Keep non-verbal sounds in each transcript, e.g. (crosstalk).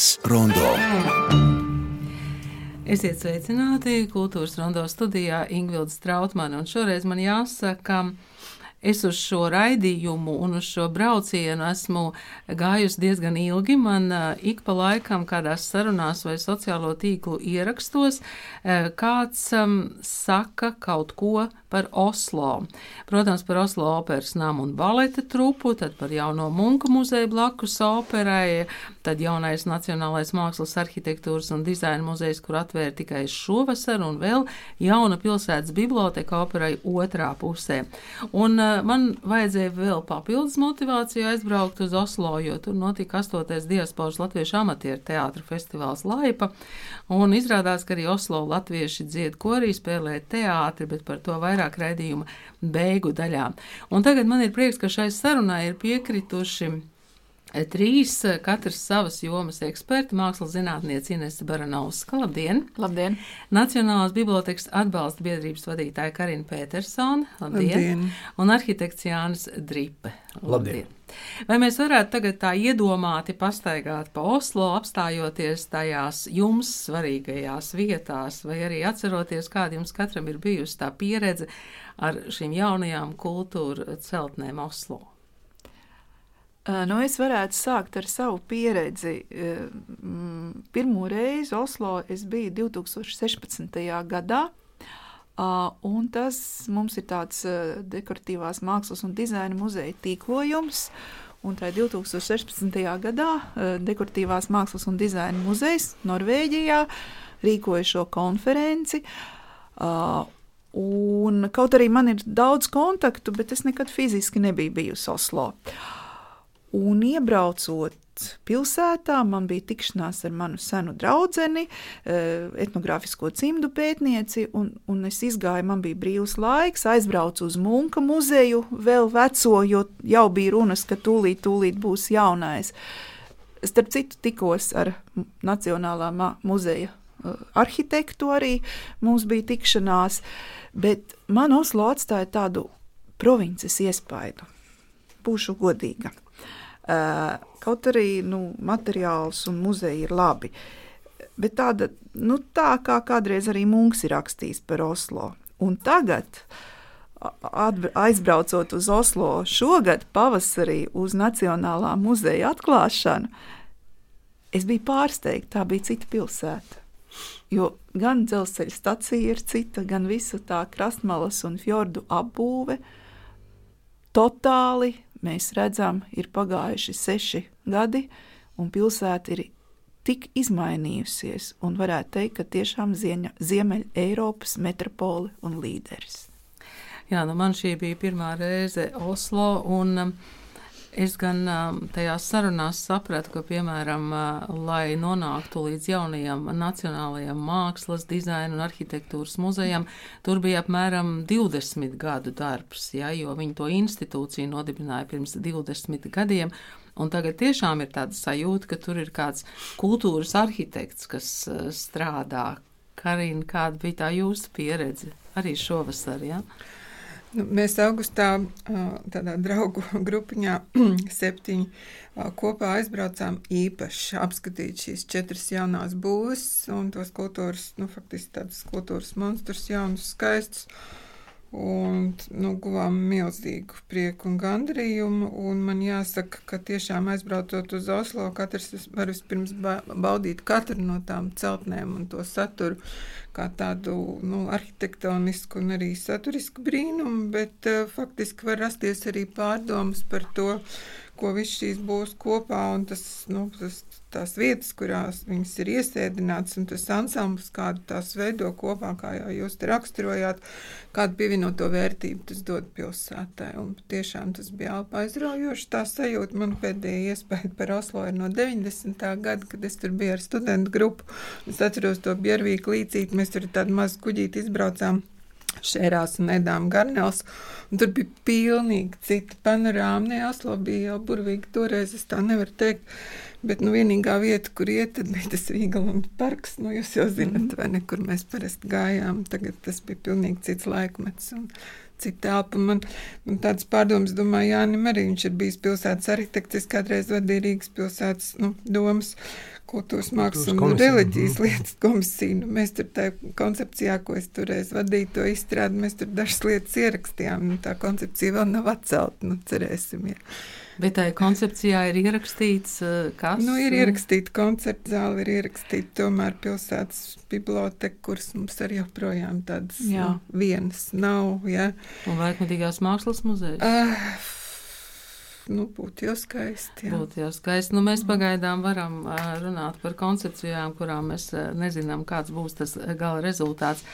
Kultūras rondo. Esiet sveicināti kultūras rondo studijā Ingvilda Strautmane, un šoreiz man jāsaka, ka Es uz šo raidījumu un uz šo braucienu esmu gājusi diezgan ilgi. Man ik pa laikam kādās sarunās vai sociālo tīklu ierakstos kāds um, saka kaut ko par Oslo. Protams, par Oslo operas namu un baleta trupu, tad par jauno Munka muzeju blakus operai, tad jaunais Nacionālais mākslas arhitektūras un dizaina muzejs, kur atvēra tikai šovasar, un vēl jauna pilsētas biblioteka operai otrā pusē. Un man vajadzēja vēl papildus motivāciju aizbraukt uz Oslo, jo tur notika 8. diasporas latviešu amatieru teātra festivāls Laipa, un izrādās, ka arī Oslo latvieši dzied korī, spēlē teātri, bet par to vairāk raidījuma beigu daļā. Un tagad man ir prieks, ka šai sarunai ir piekrituši Trīs katrs savas jomas eksperti, mākslas zinātniece Inese Baranovska, labdien! Labdien! Nacionālās bibliotekas atbalsta biedrības vadītāja Karina Petersona, labdien! labdien. Un arhitekts Jānis Dripe, labdien! labdien. Vai mēs varētu tagad tā iedomāti pastaigāt pa Oslo, apstājoties tajās jums svarīgajās vietās, vai arī atceroties, kāda jums katram ir bijusi tā pieredze ar šīm jaunajām kultūra celtnēm Oslo? Nu, es varētu sākt ar savu pieredzi. Pirmo reizi Oslo es biju 2016. gadā. Un tas mums ir tāds dekoratīvās mākslas un dizaina muzeja tīklojums. Un tā 2016. gadā Dekoratīvās mākslas un dizaina muzejs Norvēģijā rīkoja šo konferenci. Un kaut arī man ir daudz kontaktu, bet es nekad fiziski nebiju bijusi Oslo. Uh, Un iebraucot pilsētā, man bija tikšanās ar manu senu draugu, eh, etnogrāfisko cimdu pētnieci, un, un es izgāju, man bija brīvs laiks, aizbraucu uz Munka muzeju, vēl veco, jo jau bija runas, ka tūlīt, tūlīt būs jaunais. Starp citu, tikos ar Nacionālā muzeja eh, arhitektu arī mums bija tikšanās, bet man Oslo atstāja tādu provinces iespaidu. Būšu godīga. Kaut arī nu, materiāls un muzeja ir labi. Bet tāda, nu, tā kā kādreiz arī Munks ir rakstījis par Oslo. Un tagad, aizbraucot uz Oslo šogad pavasarī uz Nacionālā muzeja atklāšanu, es biju pārsteigta, tā bija cita pilsēta. Jo gan dzelzceļa stacija ir cita, gan visa tā krastmalas un fjordu apbūve totāli mēs redzam, ir pagājuši seši gadi, un pilsēta ir tik izmainījusies, un varētu teikt, ka tiešām Ziemeļ Eiropas metropole un līderis. Jā, nu man šī bija pirmā reize Oslo, un um, Es gan um, tajās sarunās sapratu, ka, piemēram, uh, lai nonāktu līdz jaunajam Nacionālajam mākslas, dizaina un arhitektūras muzejam, tur bija apmēram 20 gadu darbs, ja, jo viņi to institūciju nodibināja pirms 20 gadiem. Un tagad tiešām ir tāda sajūta, ka tur ir kāds kultūras arhitekts, kas uh, strādā. Karina, kāda bija tā jūsu pieredze arī šovasar? Ja? Nu, mēs augustā tādā draugu (laughs) grupiņā (clears throat) septiņi kopā aizbraucām īpaši apskatīt šīs četras jaunās būves un tos kultūras, nu, faktiski tādas kultūras monstrus, jaunus, skaistus. Un nu, guvām milzīgu prieku un gandarījumu. Un man jāsaka, ka tiešām aizbraucot uz Oslo, katrs var vispirms baudīt katru no tām celtnēm un to saturu kā tādu nu, arhitektonisku un arī saturisku brīnumu, bet uh, faktiski var rasties arī pārdomas par to, ko viss šīs būs kopā un tas, nu, tas, tās vietas, kurās viņas ir iesēdināts un tas ansambls, kādu tās veido kopā, kā jau jūs te raksturojāt, kādu pievienoto vērtību tas dod pilsētai. Un tiešām tas bija alpa aizraujoši. Tā sajūta man pēdējā iespēja par Oslo ir no 90. gada, kad es tur biju ar studentu grupu. Es atceros to Bjervīku līcīt, mēs tur tādu mazu kuģīti izbraucām šērās un ēdām garnēls. Tur bija pilnīgi cita panorāma. Ne, Oslo bija jau burvīgi toreiz, es tā nevaru teikt. Bet nu, vienīgā vieta, kur iet, bija tas Vīgalunda parks. Nu, jūs jau zinat, mm. vai ne, kur mēs parasti gājām. Tagad tas bija pilnīgi cits laikmets. Un cita telpa. Man, man tāds pārdoms, domāju, Jānim arī viņš ir bijis pilsētas arhitekts, kādreiz vadīju Rīgas pilsētas nu, domas kultūras mākslas un reliģijas mm. lietas komisiju. Nu, mēs tur tā koncepcijā, ko es toreiz vadīju, to izstrādi, mēs tur dažas lietas ierakstījām. Nu, tā koncepcija vēl nav atcelta, nu cerēsim. Ja. Bet tajā koncepcijā ir ierakstīts, eh, kas? Nu, ir ierakstīta koncerta zāle, ir ierakstīta tomēr pilsētas biblioteka, kuras mums arī joprojām tādas nu, vienas nav. Ja. Un laikmatīgās mākslas muzejs? Uh, nu, būtu jau skaisti. Jā. Būtu jau skaisti. Nu, mēs pagaidām varam runāt par koncepcijām, kurām mēs nezinām, kāds būs tas gala rezultāts.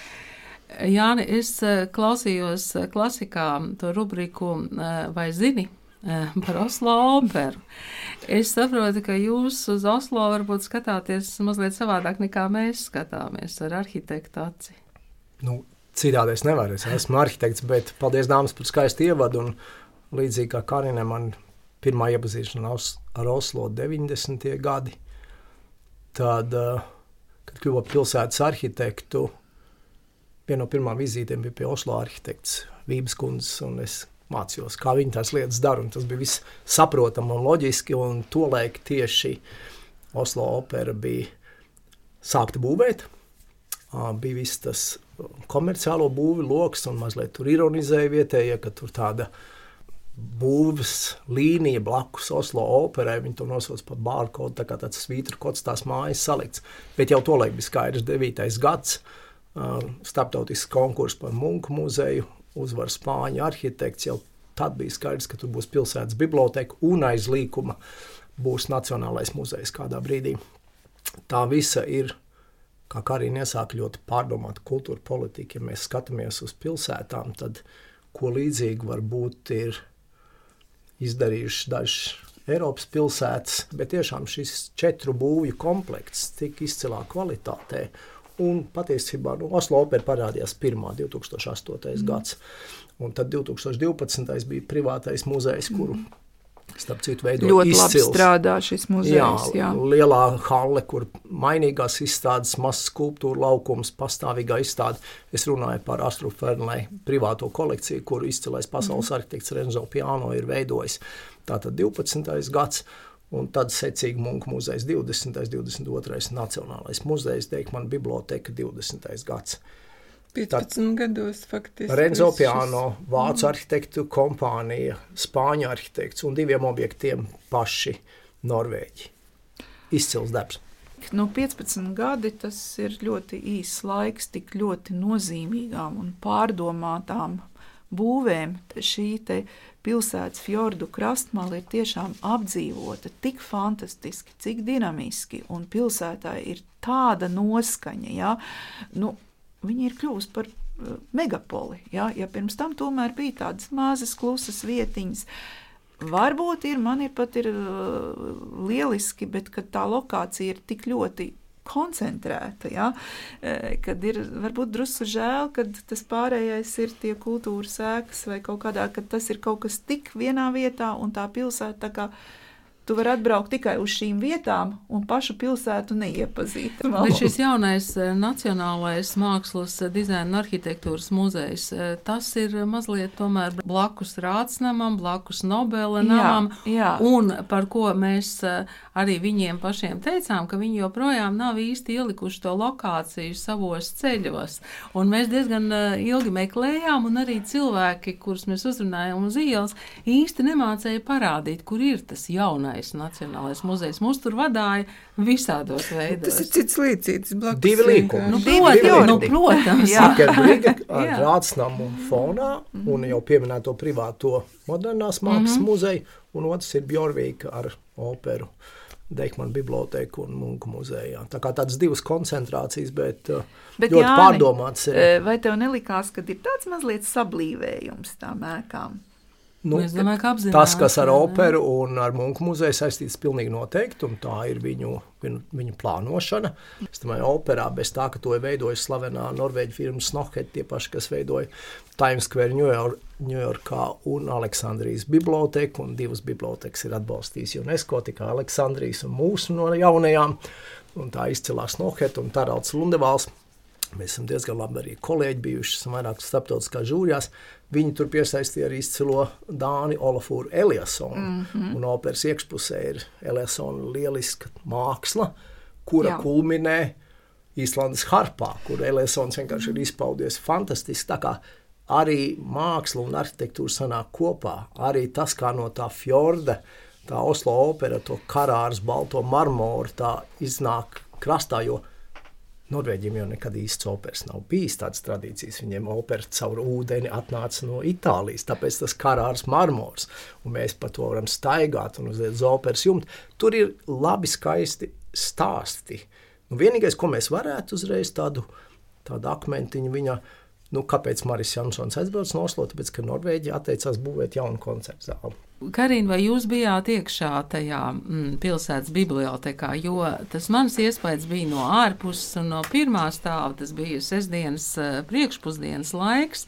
Jāni, es klausījos klasikā to rubriku Vai zini? Par Oslo operu. Es saprotu, ka jūs uz Oslo varbūt skatāties mazliet savādāk nekā mēs skatāmies ar arhitektu aci. Nu, citādi es nevaru. Es esmu arhitekts, bet paldies dāmas par skaistu ievadu. Un līdzīgi kā Karina man pirmā iepazīšanās ar Oslo 90. gadi. Tad, kad kļuva pilsētas arhitektu, viena no pirmām vizītēm bija pie Oslo arhitekts Vības kundzes, un es mācījos, kā viņi tās lietas dara. Tas bija viss saprotami un loģiski, un tolaik tieši Oslo opera bija sākta būvēt. Bija viss tas komerciālo būvi lokus, un mazliet tur ironizēja vietējie, ka tur tāda būvs līnija blakus Oslo operai. Viņi to nosauc par bārkodu, tā kā tāds svītru kods tās mājas salikts. Bet jau tolaik bija skaidrs, 9. gads, starptautisks konkurss par Munku muzeju, uzvar spāņu arhitekts. Jau tad bija skaidrs, ka tur būs pilsētas biblioteka un aiz līkuma būs Nacionālais muzejs kādā brīdī. Tā visa ir, kā arī iesāk ļoti pārdomāta kultūra politika. Ja mēs skatāmies uz pilsētām, tad ko līdzīgu var būt ir izdarījuši dažas Eiropas pilsētas, bet tiešām šis četru būvju komplekss tik izcilā kvalitātē. Un patiesībā nu, Oslo opera parādījās pirmā 2008. Mm. gads, un tad 2012. bija privātais muzejs, kuru mm. Starp citu, veidojas ļoti izcils. labi strādā šis muzejs. Jā, jā. lielā hale, kur mainīgās izstādes, mazs skulptūra laukums, pastāvīgā izstāde. Es runāju par Astru Fernlei privāto kolekciju, kuru izcilais pasaules mm. arhitekts Renzo Piano ir veidojis. Tātad 12. gads. Un tad secīgi Munka muzejs 20. un 22. Nacionālais muzejs, Deikmana biblioteka 20. gads. 15 gados faktiski. Renzo Piano, šis... vācu mm. arhitektu kompānija, spāņu arhitekts un diviem objektiem paši Norvēģi. Izcils darbs. No 15 gadi tas ir ļoti īss laiks tik ļoti nozīmīgām un pārdomātām būvēm. Šī pilsētas fjordu krastmala ir tiešām apdzīvota tik fantastiski, cik dinamiski, un pilsētā ir tāda noskaņa. Ja? Nu, viņa ir kļuvusi par uh, megapoli. Ja? ja pirms tam tomēr bija tādas mazas, klusas vietiņas. Varbūt ir, man ir pat ir uh, lieliski, bet tā lokācija ir tik ļoti koncentrēta. Ja? E, kad ir varbūt drusku žēl, ka tas pārējais ir tie kultūras ēkas vai kaut kādā, ka tas ir kaut kas tik vienā vietā un tā pilsēta tā kā Tu vari atbraukt tikai uz šīm vietām un pašu pilsētu neiepazīt. Bet šis jaunais eh, Nacionālais mākslas eh, dizaina un arhitektūras muzejs, eh, tas ir mazliet tomēr blakus Rātsnamam, blakus Nobela namam, jā, jā. un par ko mēs arī viņiem pašiem teicām, ka viņi joprojām nav īsti ielikuši to lokāciju savos ceļos. Un mēs diezgan ilgi meklējām, un arī cilvēki, kurus mēs uzrunājām uz ielas, īsti nemācēja parādīt, kur ir tas jaunais jaunais Nacionālais muzejs. Mūs tur vadīja visādos veidos. Tas ir cits līdzīgs. Divi līkumi. Nu, protams, nu, protams. Jā, ar rādsnamu fonā un jau pieminēto privāto modernās mākslas mm -hmm. muzeju, un otrs ir Bjorvīka ar operu. Deikmanu bibliotēku un Munku muzejā. Tā kā tādas divas koncentrācijas, bet, uh, bet ļoti Jāni, pārdomāts. Ir. Vai tev nelikās, ka ir tāds mazliet sablīvējums tām ēkām? Nu, es domāju, ka tas, kas ar operu un ar Munku muzeju saistīts, pilnīgi noteikti, un tā ir viņu, viņu, viņu plānošana. Es domāju, operā bez tā, ka to ir veidojis slavenā norvēģu firma Snohet, tie paši, kas veidoja Times Square Ņujorkā un Aleksandrijas biblioteku, un divas bibliotekas ir atbalstījis UNESCO, tikai Aleksandrijas un mūsu no jaunajām, un tā izcilās Snohet un Taralds Lundevāls. Mēs esam diezgan labi arī kolēģi bijuši, esam vairākas starptautiskās žūrijās. Viņi tur piesaistīja arī izcilo Dāni Olafūru Eliasonu. Mm -hmm. Un operas iekšpusē ir Eliasona lieliska māksla, kura Jā. kulminē Īslandes harpā, kur Eliasons vienkārši ir izpaudies fantastiski. Tā kā arī māksla un arhitektūra sanāk kopā, arī tas, kā no tā fjorda, tā Oslo opera, to karārs, balto marmoru, tā iznāk krastā, jo Norvēģiem jau nekad īsts operas nav bijis tādas tradīcijas. Viņiem opera caur ūdeni atnāca no Itālijas, tāpēc tas karārs marmors, un mēs pa to varam staigāt un uziet uz operas jumta. Tur ir labi skaisti stāsti. Nu, vienīgais, ko mēs varētu uzreiz tādu, tādu akmentiņu viņa, nu, kāpēc Maris Jansons aizbrauc no Oslo, tāpēc, ka Norvēģija atteicās būvēt jaunu koncertu zāli. Karina, vai jūs bijāt iekšā tajā mm, pilsētas bibliotekā? Jo tas mans iespējas bija no ārpuses un no pirmā stāva. Tas bija sestdienas eh, priekšpusdienas laiks.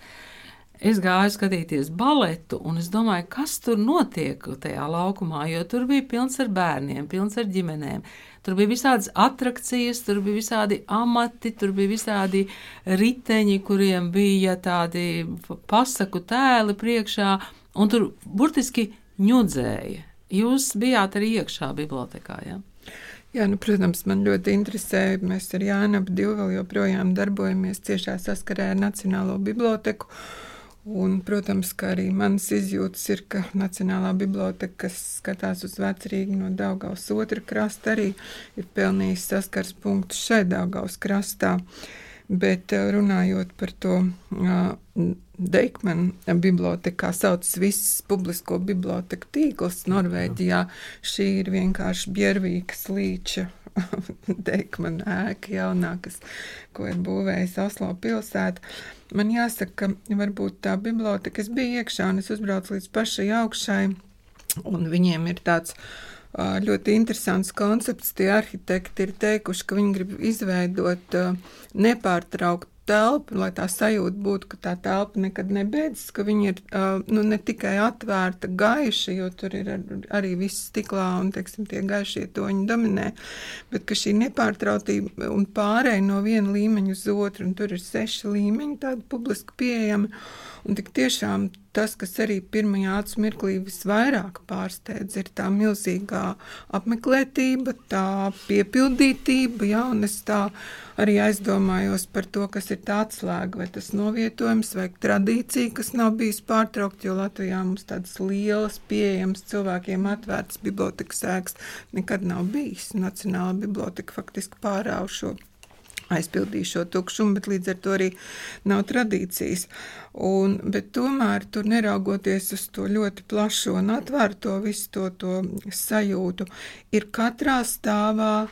Es gāju skatīties baletu, un es domāju, kas tur notiek tajā laukumā, jo tur bija pilns ar bērniem, pilns ar ģimenēm. Tur bija visādas attrakcijas, tur bija visādi amati, tur bija visādi riteņi, kuriem bija tādi pasaku tēli priekšā un tur burtiski ņudzēja. Jūs bijāt arī iekšā bibliotekā? Ja? Jā, nu, protams, man ļoti interesē. Mēs ar Jānu ap divu vēl joprojām darbojamies ciešā saskarē ar Nacionālo biblioteku. Un, protams, ka arī manas izjūtas ir, ka Nacionālā biblioteka, kas skatās uz vecrīgi no Daugaus otra krasta, arī ir pelnījis saskars punktu šai Daugaus krastā. Bet runājot par to Deikmana bibliotekā saucas viss publisko biblioteku tīkls Norvēģijā. Šī ir vienkārši Bjervīkas līča (laughs) Deikmana ēka jaunā, kas, ko ir būvējis Oslo pilsēta. Man jāsaka, ka varbūt tā biblioteka, es biju iekšā un es uzbraucu līdz pašai augšai, un viņiem ir tāds ļoti interesants koncepts. Tie arhitekti ir teikuši, ka viņi grib izveidot nepārtraukt telpu, lai tā sajūta būtu, ka tā telpa nekad nebeidzas, ka viņa ir nu, ne tikai atvērta, gaiša, jo tur ir arī viss stiklā un teiksim, tie gaišie toņi dominē, bet ka šī nepārtrautība un pārēja no viena līmeņa uz otru, un tur ir seši līmeņi tādi publiski pieejami. Un tik tiešām tas, kas arī pirmajā acu mirklī visvairāk pārsteidz, ir tā milzīgā apmeklētība, tā piepildītība, ja, un es tā arī aizdomājos par to, kas ir tā atslēga, vai tas novietojums, vai tradīcija, kas nav bijis pārtraukta, jo Latvijā mums tādas lielas, pieejamas cilvēkiem atvērtas bibliotekas ēkas nekad nav bijis. Nacionāla biblioteka faktiski pārāva šo aizpildīju šo tukšumu, bet līdz ar to arī nav tradīcijas. Un, tomēr tur neraugoties uz to ļoti plašo un atvērto visu to, to sajūtu, ir katrā stāvā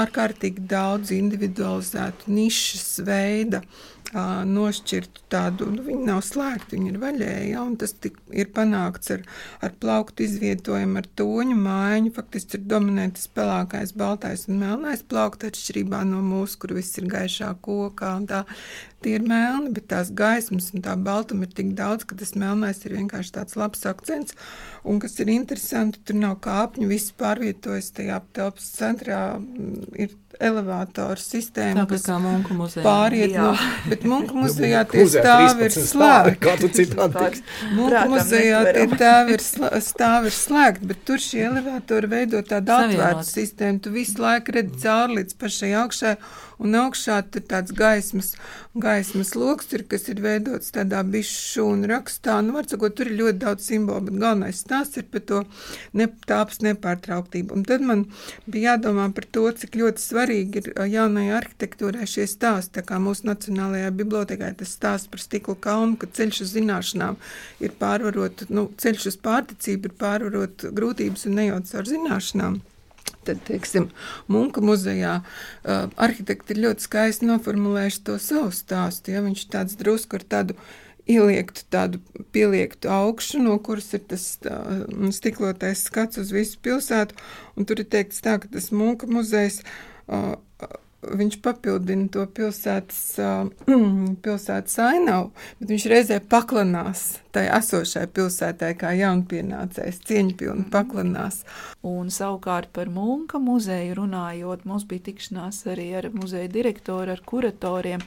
ārkārtīgi daudz individualizētu nišas veida nošķirtu tādu, nu, viņi nav slēgti, viņi ir vaļēji, ja, un tas tik, ir panākts ar, ar plauktu izvietojumu, ar toņu mājiņu, faktiski ir dominētas pelākais, baltais un melnais plaukts, atšķirībā no mūsu, kur viss ir gaišā kokā, un tā tie ir melni, bet tās gaismas un tā baltuma ir tik daudz, ka tas melnais ir vienkārši tāds labs akcents. Un kas ir interesanti, tur nav kāpņu, viss pārvietojas tajā telpas centrā, ir elevātoru sistēma, Tāpēc kā Munku muzejā. Pāriet no, bet Munku (laughs) muzejā tie stāvi ir slēgti. Kā tu citādi? Munku muzejā tie stāvi ir, stāvi ir slēgti, bet tur šie elevātori veido tādu atvērtu sistēmu. Tu visu laiku redzi cauri līdz pašai augšai un augšā ir tāds gaismas, gaismas lokus, ir, kas ir veidots tādā bišu un rakstā. Nu, var sakot, tur ir ļoti daudz simbolu, bet galvenais stāsts ir par to ne, tāpas nepārtrauktību. Un tad man bija jādomā par to, cik ļoti svarīgi ir jaunajai arhitektūrai šie stāsti. Tā kā mūsu Nacionālajā bibliotekā tas stāsts par stikla kalnu, ka ceļš uz zināšanām ir pārvarot, nu, ceļš uz pārticību ir pārvarot grūtības un nejauc ar zināšanām. Tad, teiksim, Munka muzejā uh, arhitekti ir ļoti skaisti noformulējuši to savu stāstu. Ja? Viņš tāds drusku ar tādu ieliektu tādu pieliektu augšu, no kuras ir tas tā, stiklotais skats uz visu pilsētu. Un tur ir teikts tā, ka tas Munka muzejs uh, viņš papildina to pilsētas, (clears throat) pilsētas ainavu, bet viņš reizē paklanās tai esošai pilsētai, kā jaunpienācējs, cieņpilni paklanās. Un savukārt par Munka muzeju runājot, mums bija tikšanās arī ar muzeja direktoru, ar kuratoriem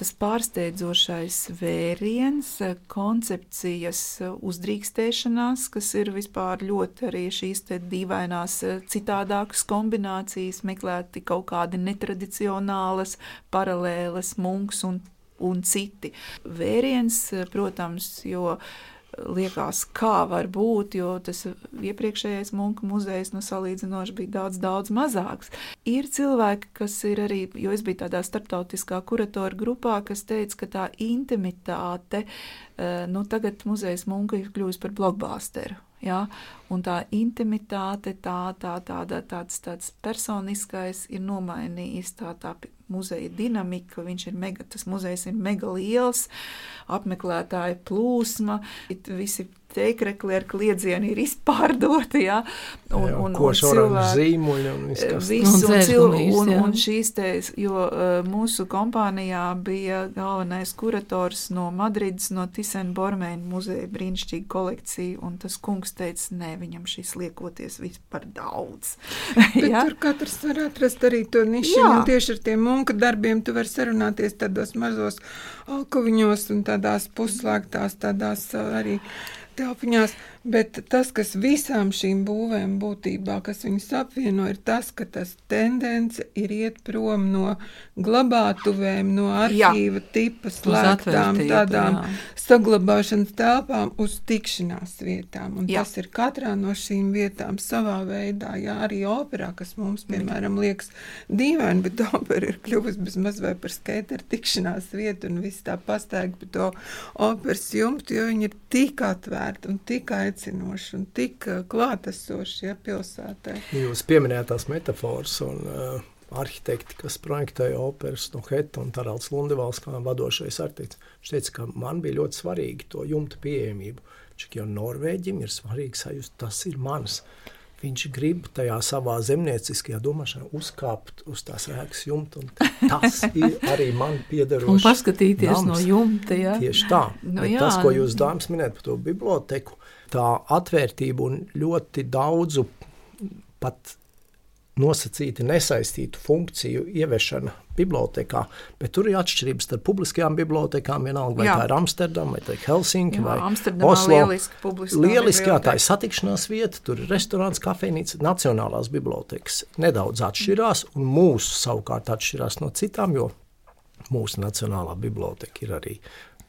tas pārsteidzošais vēriens, koncepcijas uzdrīkstēšanās, kas ir vispār ļoti arī šīs dīvainās citādākas kombinācijas, meklēti kaut kādi netradicionālas, paralēlas, munks un, un citi. Vēriens, protams, jo liekas, kā var būt, jo tas iepriekšējais monētu muzejs nu, salīdzinoši bija daudz, daudz mazāks. Ir cilvēki, kas ir arī, jo es biju tādā starptautiskā kuratora grupā, kas teica, ka tā intimitāte, eh, nu tagad muzejs monētu ir kļuvis par blockbusteru. Ja? Un tā intimitāte, tā, tā, tāda, tāds, tāds personiskais ir nomainījis tā, tā muzeja dinamika. Viņš ir mega, tas muzejs ir mega liels, apmeklētāju plūsma, visi teikrekli ar kliedzienu ir izpārdoti. Ja? Un, jā, un, un cilvēki, zīmuļi un viss, visu, un, un, cil, un, un šīs te, jo uh, mūsu kompānijā bija galvenais kurators no Madrides, no Tisena Bormēna muzeja brīnišķīga kolekcija, un tas kungs teica, nē, viņam šis liekoties vispār daudz. (laughs) ja? Tur katrs var atrast arī to nišu, un tieši ar tiem munka darbiem tu vari sarunāties tādos mazos alkoviņos un tādās puslēgtās, tādās arī telpiņās. Bet tas, kas visām šīm būvēm būtībā, kas viņus apvieno, ir tas, ka tas tendence ir iet prom no glabātuvēm, no arhīva jā. tipa slēgtām, tādām jā. saglabāšanas telpām uz tikšanās vietām. Un jā. tas ir katrā no šīm vietām savā veidā, jā, arī operā, kas mums, piemēram, liekas dīvaini, bet (laughs) opera ir kļuvusi bez maz vai par skateru tikšanās vietu un viss tā pastēga pa to operas jumtu, jo viņi ir tik atvērti un tik aicinoši un tik eh, klātesoši ja, pilsētā. Jūs pieminējāt tās metafāras un uh, arhitekti, kas projektēja operas no Heta un Tarāls Lundevāls kā vadošais arhitekts. Viņš teica, ka man bija ļoti svarīgi to jumta pieejamību. Čak jau Norvēģim ir svarīgi sajust, tas ir mans. Viņš grib tajā savā zemnieciskajā domāšanā uzkāpt uz tās ēkas jumta. (laughs) Tas ir arī man piederošs. Un paskatīties nams. no jumta. Ja? Tieši tā. Nu, tas, ko jūs dāmas minējat par to biblioteku, tā atvērtība un ļoti daudzu pat nosacīti nesaistītu funkciju ieviešana bibliotekā, bet tur ir atšķirības starp publiskajām bibliotekām, vienalga vai jā. tā ir Amsterdama, vai tā ir Helsinki, jā, vai Amsterdamā Oslo. Lieliski, lieliski jā, tā ir satikšanās vieta, tur ir restorāns, kafejnīca, nacionālās bibliotekas nedaudz atšķirās, un mūsu savukārt atšķirās no citām, jo mūsu nacionālā biblioteka ir arī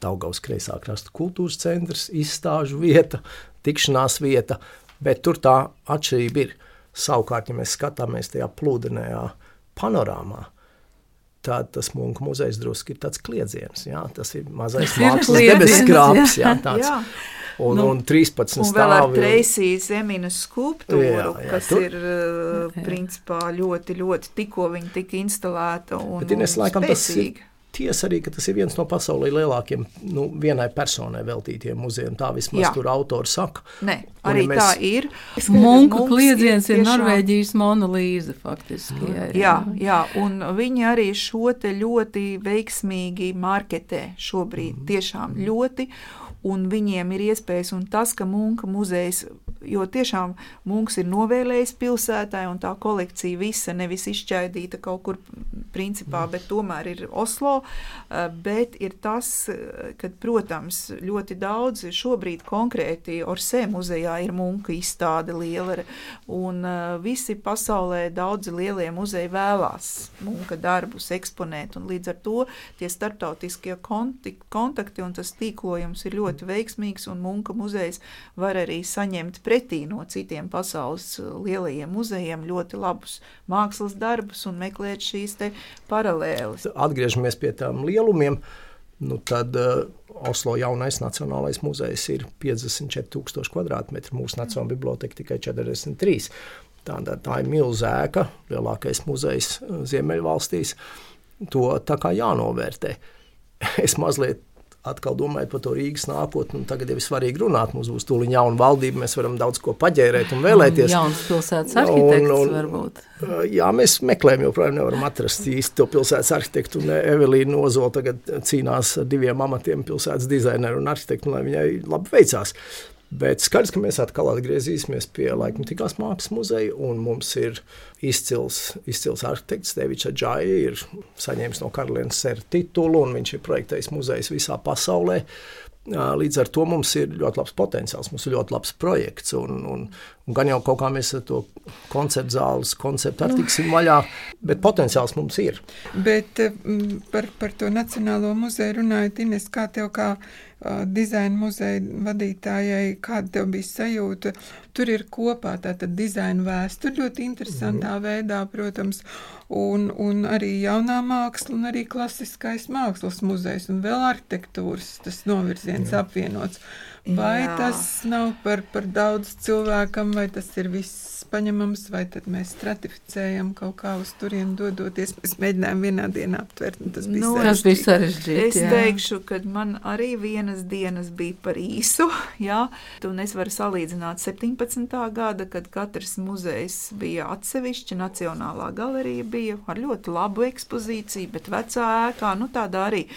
Daugavas kreisā krasta kultūras centrs, izstāžu vieta, tikšanās vieta, bet tur tā atšķirība ir. Savukārt, ja mēs skatāmies tajā plūdenējā panorāmā, tad tas mūža muzejs drusku ir tāds kliedziens. Jā, tas ir mazais (laughs) mākslas debeskrāps. Jā, tāds. jā. Un, nu, un 13 un vēl ar Treisijas Zeminas skulptūru, jā, jā, kas tur. ir uh, principā ļoti, ļoti tikko viņa tika instalēta un, Bet, Ines, un laikam, spēcīga. Tas ir, Tiesa arī, ka tas ir viens no pasaulē lielākiem, nu, vienai personai veltītiem muzejiem. Tā vismaz Jā. tur autori saka. Nē, arī mēs... tā ir. Munka kliedziens ir, ir Norvēģijas monolīze faktiski. Jā, jā, jā, un viņi arī šo te ļoti veiksmīgi marketē šobrīd. Mm. Tiešām ļoti un viņiem ir iespējas, un tas, ka Munka muzejs, jo tiešām Munks ir novēlējis pilsētai, un tā kolekcija visa nevis izšķaidīta kaut kur principā, bet tomēr ir Oslo, eh, bet ir tas, ka, protams, ļoti daudz šobrīd konkrēti Orsē muzejā ir Munka izstāde liela, un eh, visi pasaulē daudzi lielie muzeji vēlās Munka darbus eksponēt, un līdz ar to tie starptautiskie kontakti un tas tīklojums ir ļoti ļoti veiksmīgs, un Munka muzejs var arī saņemt pretī no citiem pasaules uh, lielajiem muzejiem ļoti labus mākslas darbus un meklēt šīs paralēles. Atgriežamies pie tām lielumiem. Nu, tad uh, Oslo jaunais Nacionālais muzejs ir 54,000 km2, mūsu Nacionālā biblioteka tikai 43. Tā, tā ir milzīga, lielākais muzejs uh, Ziemeļvalstīs. To tā kā jānovērtē. (laughs) Es mazliet atkal domājot par to Rīgas nākotni, tagad jau ir svarīgi runāt. Mums būs tūlīt jauna valdība, mēs varam daudz ko paģērēt un vēlēties. Jauns pilsētas arhitekts un, un, varbūt. Jā, mēs meklējam, joprojām nevaram atrast īsti to pilsētas arhitektu. Un Evelīna Ozola tagad cīnās ar diviem amatiem - pilsētas dizaineru un arhitektu, lai viņai labi veicās. Bet skaidrs, ka mēs atkal atgriezīsimies pie laikmatīgās mākslas muzeja, un mums ir izcils, izcils arhitekts Devičs Džai, ir saņēmis no karalienes sēra titulu, un viņš ir projektējis muzejus visā pasaulē. Līdz ar to mums ir ļoti labs potenciāls, mums ir ļoti labs projekts. Un, un, un gan jau kaut kā mēs ar to konceptu zāles, konceptu arī tiksim vaļā, bet potenciāls mums ir. Bet par, par to Nacionālo muzeju runājot, Ines, kā tev kā dizaina muzeja vadītājai, kāda tev bija sajūta. Tur ir kopā tāda dizaina vēsture ļoti interesantā mm. veidā, protams, un, un arī jaunā māksla, un arī klasiskais mākslas muzejs, un vēl arhitektūras tas novirziens Jā. apvienots. Vai Jā. tas nav par, par daudz cilvēkam, vai tas ir viss paņemams, vai tad mēs stratificējam kaut kā uz turieni dodoties. Mēs mēģinājām vienā dienā aptvert, un tas bija nu, sarežģīti. Tas bija sarežģīti es jā. teikšu, ka man arī vienas dienas bija par īsu, (laughs) jā, un es varu salīdzināt 17. gada, kad katrs muzejs bija atsevišķi, Nacionālā galerija bija ar ļoti labu ekspozīciju, bet vecā ēkā, nu tādā arī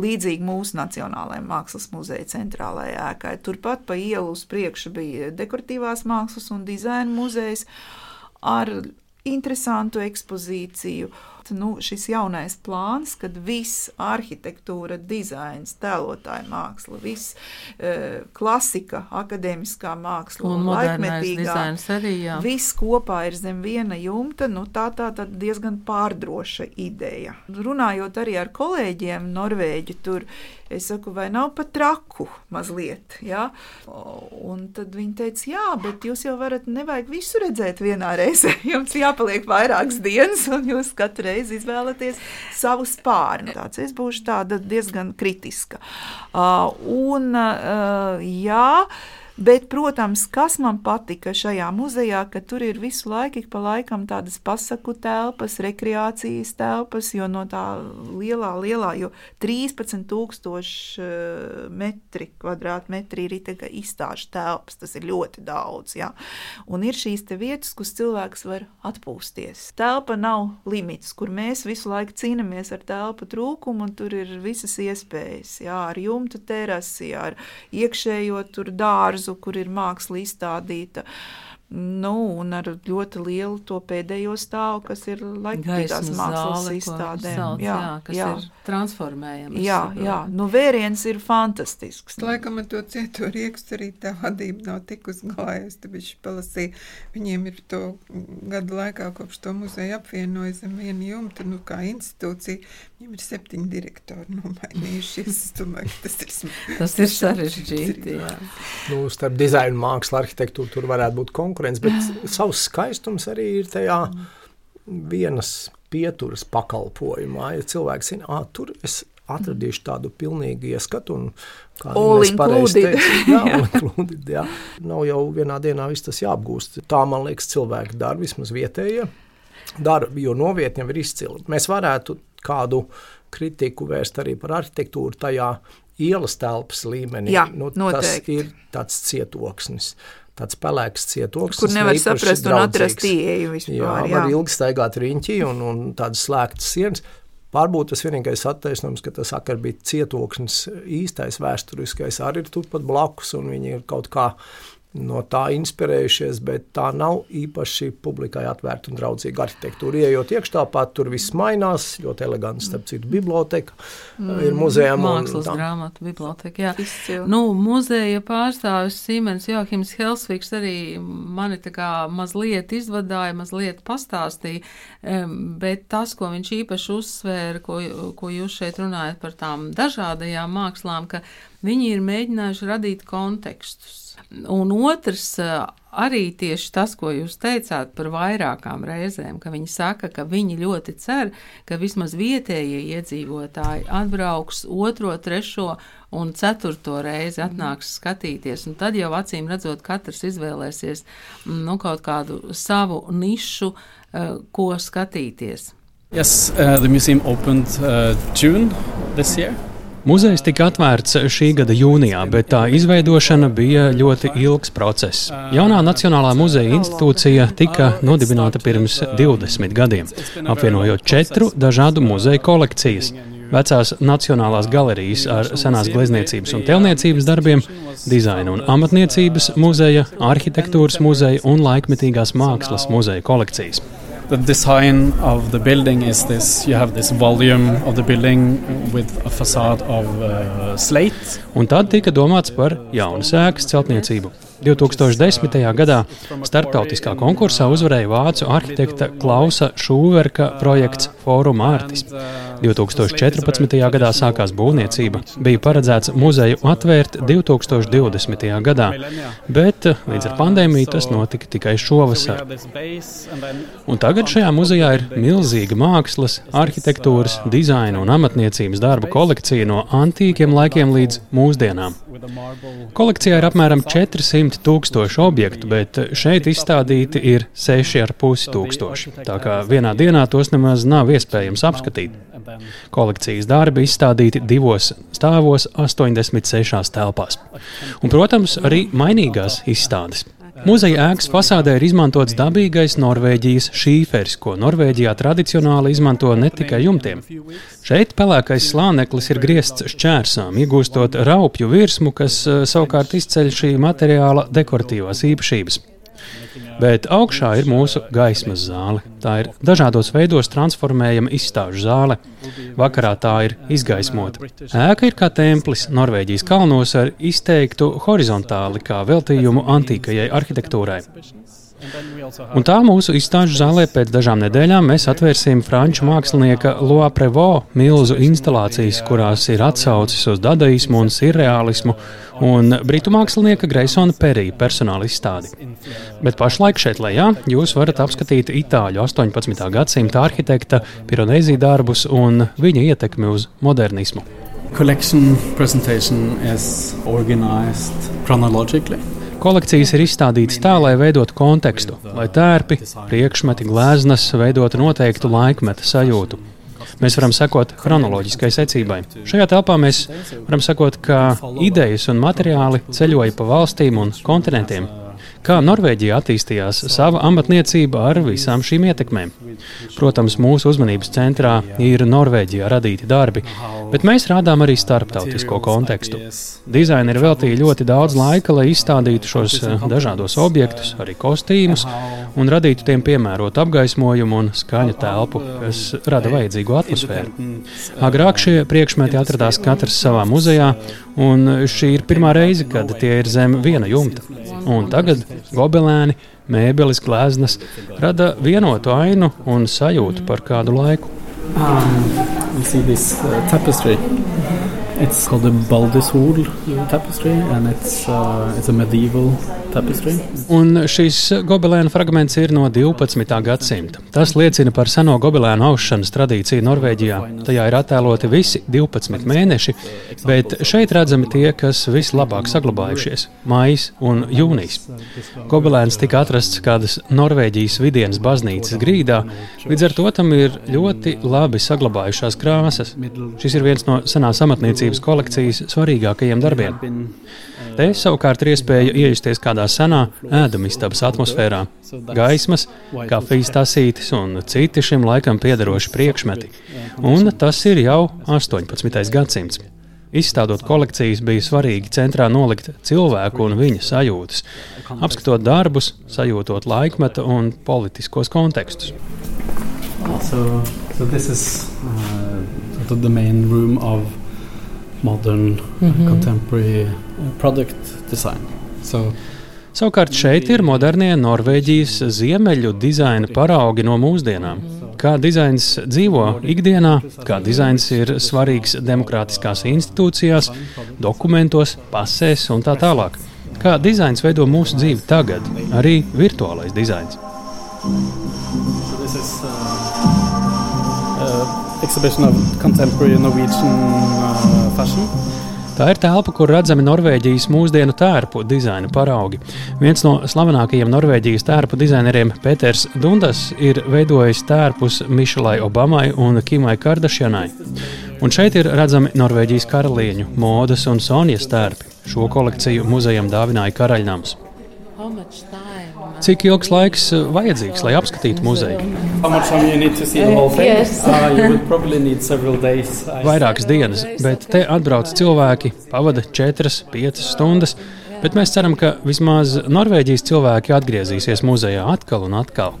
līdzīgi mūsu Nacionālajai mākslas muzeja centrālajai ēkai. Turpat pa ielu uz priekšu bija dekoratīvās mākslas un dizaina muzejs ar interesantu ekspozīciju nu, šis jaunais plāns, kad viss arhitektūra, dizains, tēlotāja māksla, viss e, klasika, akadēmiskā māksla un, un laikmetīgā arī, jā. viss kopā ir zem viena jumta, nu, tā tā tad diezgan pārdroša ideja. Runājot arī ar kolēģiem Norvēģi tur, es saku, vai nav pat traku mazliet, jā? Un tad viņi teica, jā, bet jūs jau varat, nevajag visu redzēt vienā reizē, (laughs) jums jāpaliek vairākas dienas, un jūs katru reizi reizi izvēlaties savu spārnu. Tāds es būšu diezgan kritiska. Uh, un, uh, jā, Bet, protams, kas man patika šajā muzejā, ka tur ir visu laiku, pa laikam tādas pasaku telpas, rekreācijas telpas, jo no tā lielā, lielā, jo 13,000 eh, metri, kvadrātmetri ir izstāžu telpas, tas ir ļoti daudz. Ja? Un ir šīs vietas, kur cilvēks var atpūsties. Telpa nav limits, kur mēs visu laiku cīnāmies ar telpu trūkumu, un tur ir visas iespējas, ja? ar jumtu terasi, ar iekšējo dārzu dārzu, kur ir māksla izstādīta. Nu, un ar ļoti lielu to pēdējo stāvu, kas ir laikmatīgās mākslas izstādēm. Sauc, jā, jā, kas jā. ir transformējams. Jā, jā, nu vēriens ir fantastisks. Laikam ar to cieto riekstu arī tā vadība nav tik uzgājusi, tad viņš palasīja, viņiem ir to gadu laikā, kopš to muzeju apvienoja zem viena jumta, nu kā institūcija, viņiem ir septiņi direktori nomainījušies. Es domāju, ka tas ir smieklīgi. Tas ir sarežģīti, jā. (laughs) Nu, starp dizainu, mākslu, arhitektūru tur varētu būt konkurence, bet savs skaistums arī ir tajā vienas pieturas pakalpojumā. Ja cilvēks zina, ah, tur es atradīšu tādu pilnīgu ieskatu. Un, kā mēs pareizi teicām. (laughs) Nav jau vienā dienā viss tas jāapgūst. Tā, man liekas, cilvēki dara vismaz vietējie. Dara, jo novietni jau ir izcili. Mēs varētu kādu kritiku vērst arī par arhitektūru tajā ielas telpas līmenī. Jā, nu, tas ir tāds cietoksnis tāds pelēks cietoksnis. Kur nevar saprast un atrast ieeju vispār. Jā, jā. var ilgi staigāt riņķī un, un tādas slēgtas sienas. Varbūt tas vienīgais attaisnojums, ka tas akar bija cietoksnis īstais vēsturiskais arī ir turpat blakus un viņi ir kaut kā no tā inspirējušies, bet tā nav īpaši publikai atvērta un draudzīga arhitektūra. Iejot iekšā, tur viss mainās, ļoti eleganti, starp citu, biblioteka mm, ir muzejā. Mākslas grāmatu biblioteka, jā. Izcil. Nu, muzeja pārstāvis Siemens Johims Helsviks arī mani tā kā mazliet izvadāja, mazliet pastāstīja, bet tas, ko viņš īpaši uzsvēra, ko, ko jūs šeit runājat par tām dažādajām mākslām, ka viņi ir mēģinājuši radīt kontekstus Un otrs, arī tieši tas, ko jūs teicāt par vairākām reizēm, ka viņi saka, ka viņi ļoti cer, ka vismaz vietējie iedzīvotāji atbrauks otro, trešo un ceturto reizi atnāks skatīties, un tad jau acīm redzot, katrs izvēlēsies nu, kaut kādu savu nišu, ko skatīties. Yes, uh, the museum opened uh, June this year. Muzejs tika atvērts šī gada jūnijā, bet tā izveidošana bija ļoti ilgs process. Jaunā Nacionālā muzeja institūcija tika nodibināta pirms 20 gadiem, apvienojot četru dažādu muzeju kolekcijas. Vecās Nacionālās galerijas ar senās glezniecības un tēlniecības darbiem, dizaina un amatniecības muzeja, arhitektūras muzeja un laikmetīgās mākslas muzeja kolekcijas the design of the building is this you have this volume of the building with a facade of uh, slate. Un tad tika domāts par jaunu sēkas celtniecību. 2010. gadā starptautiskā konkursā uzvarēja vācu arhitekta Klausa Šūverka projekts Forum Artis. 2014. gadā sākās būvniecība. Bija paredzēts muzeju atvērt 2020. gadā, bet līdz ar pandēmiju tas notika tikai šovasar. Un tagad šajā muzejā ir milzīga mākslas, arhitektūras, dizaina un amatniecības darbu kolekcija no antīkiem laikiem līdz mūsdienām. Kolekcijā ir apmēram 400 tūkstoši objektu, bet šeit izstādīti ir 6,5 tūkstoši. Tā kā vienā dienā tos nemaz nav iespējams apskatīt. Kolekcijas darbi izstādīti divos stāvos, 86 telpās. Un, protams, arī mainīgās izstādes. Muzeja ēkas fasādē ir izmantots dabīgais Norvēģijas šīferis, ko Norvēģijā tradicionāli izmanto ne tikai jumtiem. Šeit pelēkais slāneklis ir griezts šķērsām, iegūstot raupju virsmu, kas eh, savukārt izceļ šī materiāla dekoratīvās īpašības. Bet augšā ir mūsu gaismas zāle. Tā ir dažādos veidos transformējama izstāžu zāle. Vakarā tā ir izgaismota. Ēka ir kā templis Norvēģijas kalnos ar izteiktu horizontāli kā veltījumu antīkajai arhitektūrai. Un tā mūsu izstāžu zālē pēc dažām nedēļām mēs atvērsim franču mākslinieka Loa Prevo milzu instalācijas, kurās ir atsaucis uz dadaismu un surreālismu, un britu mākslinieka Greisona Perija personāla izstādi. Bet pašlaik šeit lejā jūs varat apskatīt itāļu 18. gadsimta arhitekta Pironēzija darbus un viņa ietekmi uz modernismu. Collection presentation is organized chronologically. Kolekcijas ir izstādītas tā, lai veidotu kontekstu, lai tērpi, priekšmeti, gleznas veidotu noteiktu laikmeta sajūtu. Mēs varam sekot chronoloģiskai secībai. Šajā telpā mēs varam sekot, kā idejas un materiāli ceļoja pa valstīm un kontinentiem, kā Norvēģija attīstījās sava amatniecība ar visām šīm ietekmēm. Protams, mūsu uzmanības centrā ir Norvēģijā radīti darbi, bet mēs rādām arī starptautisko kontekstu. Dizaineri veltīja ļoti daudz laika, lai izstādītu šos eh, dažādos objektus, arī kostīmus, un radītu tiem piemērotu apgaismojumu un skaņu telpu, kas rada vajadzīgu atmosfēru. Agrāk šie priekšmeti atradās katrs savā muzejā, un šī ir pirmā reize, kad tie ir zem viena jumta. Un tagad gobelēni, mēbeles, gleznas rada vienotu ainu un sajūtu par kādu laiku. Um, It's called the Baldishol tapestry, and it's, uh, it's a medieval tapestry. Un šis gobelēna fragments ir no 12. gadsimta. Tas liecina par seno gobelēnu aušanas tradīciju Norvēģijā. Tajā ir attēloti visi 12 mēneši, bet šeit redzami tie, kas vislabāk saglabājušies - maijs un jūnijas. Gobelēns tika atrasts kādas Norvēģijas vidienas baznīcas grīdā, līdz ar to tam ir ļoti labi saglabājušās krāsas. Šis ir viens no senās amatniecības rīcības kolekcijas svarīgākajiem darbiem. Te savukārt ir iespēja iejusties kādā senā ēdamistabas atmosfērā. Gaismas, kafijas tasītes un citi šim laikam piederoši priekšmeti. Un tas ir jau 18. gadsimts. Izstādot kolekcijas, bija svarīgi centrā nolikt cilvēku un viņa sajūtas, apskatot darbus, sajūtot laikmeta un politiskos kontekstus. So, so this is uh, the main room of modern mm -hmm. contemporary product design. So, Savukārt šeit ir modernie Norvēģijas ziemeļu dizaina paraugi no mūsdienām. Kā dizains dzīvo ikdienā, kā dizains ir svarīgs demokrātiskās institūcijās, dokumentos, pasēs un tā tālāk. Kā dizains veido mūsu dzīvi tagad, arī virtuālais dizains. So this is, uh, uh, exhibition of contemporary Norwegian uh, fashion. Tā ir telpa, kur redzami Norvēģijas mūsdienu tērpu dizaina paraugi. Viens no slavenākajiem Norvēģijas tērpu dizaineriem, Pēters Dundas, ir veidojis tērpus Mišelai Obamai un Kimai Kardašianai. Un šeit ir redzami Norvēģijas karalieņu, modes un sonijas tērpi. Šo kolekciju muzejam dāvināja Karaļnams. Cik ilgs laiks eh, vajadzīgs, lai apskatītu muzeju? Uh, Vairākas dienas, bet te atbrauc cilvēki, pavada 4-5 stundas. Bet mēs ceram, ka vismaz Norvēģijas cilvēki atgriezīsies muzejā atkal un atkal.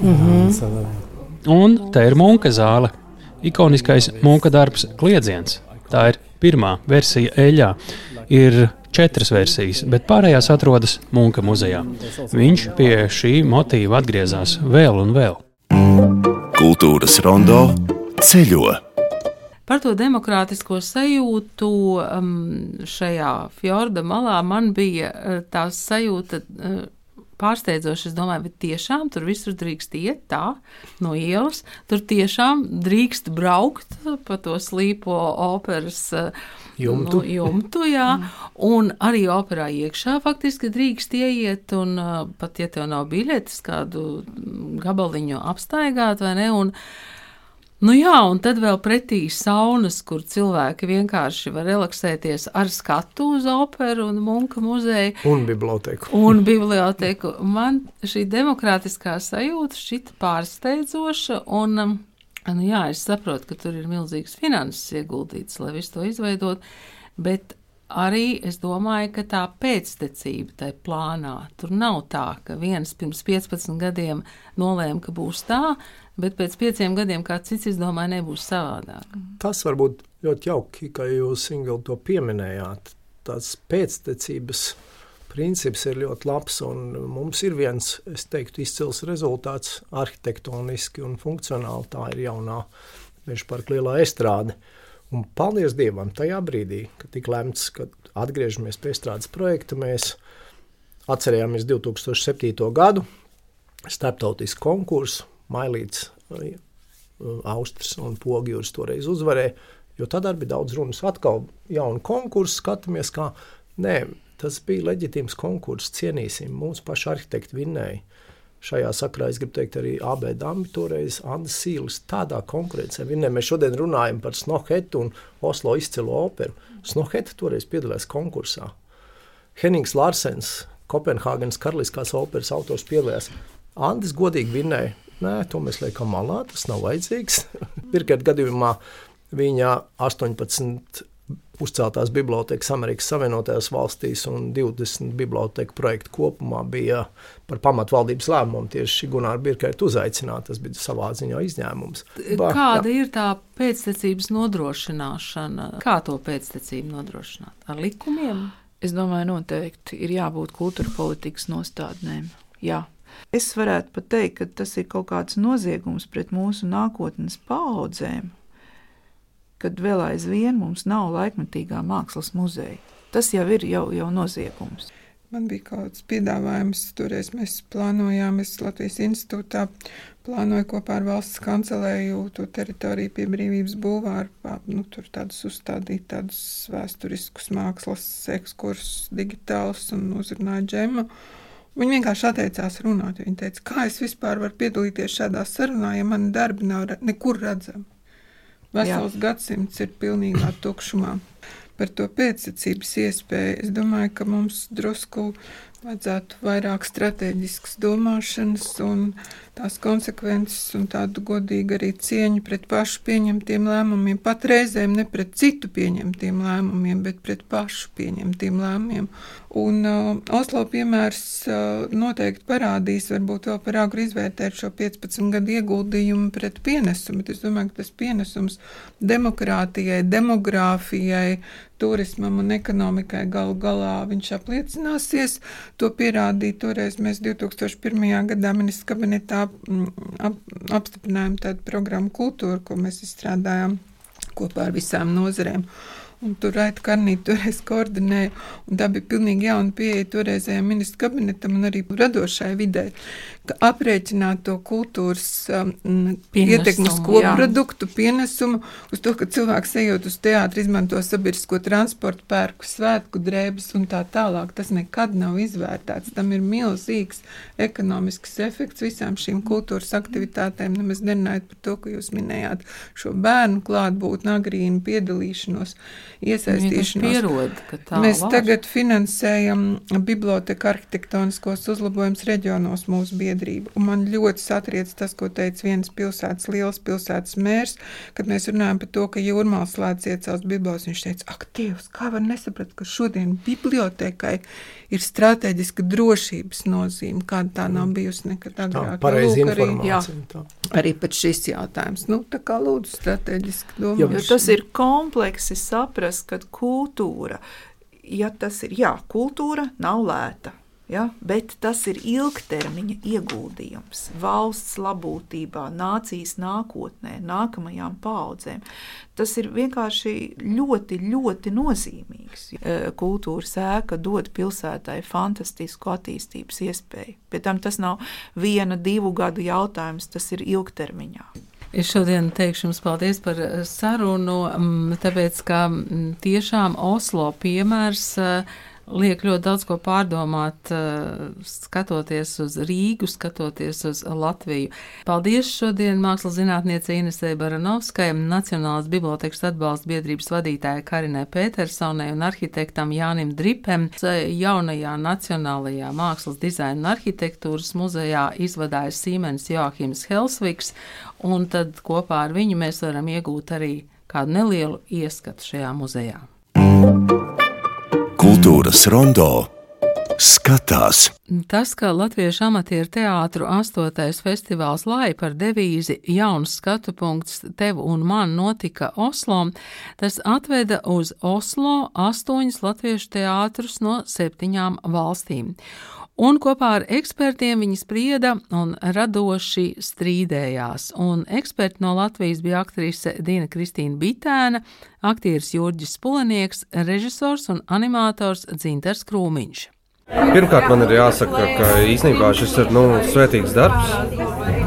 Mm -hmm. Un te ir munka zāle. Ikoniskais munka darbs Kliedziens. Tā ir pirmā versija eļļā. Ir četras versijas, bet pārējās atrodas Munka muzejā. Viņš pie šī motīva atgriezās vēl un vēl. Kultūras rondo ceļo. Par to demokrātisko sajūtu um, šajā fjorda malā man bija uh, tā sajūta. Uh, pārsteidzoši. Es domāju, bet tiešām tur visur drīkst iet tā no ielas. Tur tiešām drīkst braukt pa to slīpo operas. Jumtu. Nu, jumtu jā, un arī operā iekšā faktiski drīkst ieiet, un pat ja tev nav biļetes, kādu gabaliņu apstaigāt, vai ne? Un, Nu jā, un tad vēl pretī saunas, kur cilvēki vienkārši var relaksēties ar skatu uz operu un munka muzeju. Un biblioteku. Un biblioteku. Man šī demokrātiskā sajūta šķita pārsteidzoša, un um, nu jā, es saprotu, ka tur ir milzīgs finanses ieguldīts, lai visu to izveidot, bet arī es domāju, ka tā pēctecība tai plānā tur nav tā, ka viens pirms 15 gadiem nolēma, ka būs tā, bet pēc pieciem gadiem kāds cits izdomāja, nebūs savādāk. Tas var būt ļoti jauki, ka jūs Ingūna to pieminējāt. Tas pēctecības princips ir ļoti labs, un mums ir viens, es teiktu, izcils rezultāts arhitektoniski un funkcionāli. Tā ir jaunā meža parka lielā estrāde. Un paldies Dievam, tajā brīdī, kad tika lemts, ka atgriežamies pie estrādes projekta, mēs atcerējāmies 2007. gadu, starptautisku konkursu, Mailīts, Austrijas un Pogjūras toreiz uzvarēja. Jo tad arī bija daudz runas. Atkal jaunu konkursu skatāmies, kā nē, tas bija leģitīms konkurss. Cienīsim, mūsu paši arhitekti vinnēja. Šajā sakrā es gribu teikt, arī AB Dāmas toreiz Anna Sīlis tādā konkurencē. Vinnē, mēs šodien runājam par Snohetu un Oslo izcilu operu. Snoheta toreiz piedalījās konkursā. Hennings Lārsens, Kopenhāgenes karaliskās operas autors piedalījās. Andris godīgi vinnēja Nē, to mēs liekam malā, tas nav vajadzīgs. (laughs) Pirmkārt, gadījumā viņa 18 uzceltās bibliotekas Amerikas Savienotajās valstīs un 20 biblioteku projektu kopumā bija par pamatvaldības lēmumu tieši Gunārs Birkēta uzaicināt. Tas bija savā ziņā izņēmums. Ba, Kāda jā. ir tā pēctecības nodrošināšana? Kā to pēctecību nodrošināt? Ar likumiem? Es domāju, noteikti ir jābūt kultūra politikas nostādnēm. Jā, Es varētu pat teikt, ka tas ir kaut kāds noziegums pret mūsu nākotnes paudzēm, kad vēl aizvien mums nav laikmatīgā mākslas muzeja. Tas jau ir jau, jau noziegums. Man bija kāds piedāvājums, toreiz mēs plānojām, es Latvijas institūtā plānoju kopā ar valsts kancelēju to teritoriju pie brīvības būvāra, nu, tur tādus uzstādīt tādus vēsturiskus mākslas ekskursus digitālus un uzrunāju džemu. Viņa vienkārši atteicās runāt. Viņa teica, kā es vispār varu piedalīties šādā sarunā, ja mani darbi nav nekur redzami. Vesels Jā. gadsimts ir pilnīgā tukšumā. Par to pēcsacības iespēju es domāju, ka mums drusku vajadzētu vairāk strateģiskas domāšanas un tās konsekvences un tādu godīgu arī cieņu pret pašu pieņemtiem lēmumiem, pat reizēm ne pret citu pieņemtiem lēmumiem, bet pret pašu pieņemtiem lēmumiem. Un uh, Oslo piemērs uh, noteikti parādīs, varbūt vēl par agru izvērtēt šo 15 gadu ieguldījumu pret pienesumu, bet es domāju, ka tas pienesums demokrātijai, demogrāfijai, turismam un ekonomikai galu galā viņš apliecināsies. To pierādīja toreiz mēs 2001. gadā ministrs kabinetā mm, ap, apstiprinājām tādu programmu kultūru, ko mēs izstrādājām kopā ar visām nozarēm. Un tur Raita Karnīte toreiz koordinēja, un tā bija pilnīgi jauna pieeja toreizējiem ministru kabinetam un arī radošai vidē, ka aprēķināt to kultūras um, ietekmes koproduktu pienesumu uz to, ka cilvēks ejot uz teātri, izmanto sabiedrisko transportu, pērku svētku drēbes un tā tālāk. Tas nekad nav izvērtēts. Tam ir milzīgs ekonomisks efekts visām šīm kultūras aktivitātēm. Nemaz nerunājot par to, ko jūs minējāt, šo bērnu klātbūtni, agrīnu piedalīšanos, iesaistīšanos. Pierod, Mēs var. tagad finansējam biblioteka arhitektoniskos uzlabojumus reģionos mūsu biedrību. Un man ļoti satriec tas, ko teica viens pilsētas, liels pilsētas mērs, kad mēs runājam par to, ka jūrmāls slēdz iecels biblos. Viņš teica, ak, Dievs, kā var nesaprast, ka šodien bibliotekai ir strateģiska drošības nozīme, kāda tā nav bijusi nekad agrāk. Tā, pareizi Lūk, arī, jā, tā. arī pat šis jautājums. Nu, tā kā lūdzu strateģiski domāt. Tas ir kompleksi saprast, ka kultūra, ja tas ir, jā, kultūra nav lēta. Ja? Bet tas ir ilgtermiņa ieguldījums valsts labklājībā, nācijas nākotnē, nākamajām paudzēm. Tas ir vienkārši ļoti, ļoti nozīmīgs. E, kultūras ēka dod pilsētai fantastisku attīstības iespēju. Pēc tam tas nav viena, divu gadu jautājums, tas ir ilgtermiņā. Es šodien teikšu jums paldies par sarunu, tāpēc, ka tiešām Oslo piemērs uh, liek ļoti daudz ko pārdomāt, eh, skatoties uz Rīgu, skatoties uz Latviju. Paldies šodien mākslas zinātniece Inesē Baranovskai, Nacionālās bibliotekas atbalsta biedrības vadītāja Karinai Petersonai un arhitektam Jānim Dripem. Jaunajā Nacionālajā mākslas dizaina un arhitektūras muzejā izvadāja Sīmenis Joachims Helsviks, un tad kopā ar viņu mēs varam iegūt arī kādu nelielu ieskatu šajā muzejā. Kultūras rondo skatās. Tas, ka Latviešu amatieru teātru astotais festivāls Lai par devīzi jauns skatu punkts tev un man notika Oslo, tas atveda uz Oslo astoņus latviešu teātrus no septiņām valstīm un kopā ar ekspertiem viņi sprieda un radoši strīdējās. Un eksperti no Latvijas bija aktrise Dina Kristīna Bitēna, aktieris Jurģis Spulenieks, režisors un animators Dzinters Krūmiņš. Pirmkārt, man ir jāsaka, ka īstenībā šis ir nu, svētīgs darbs,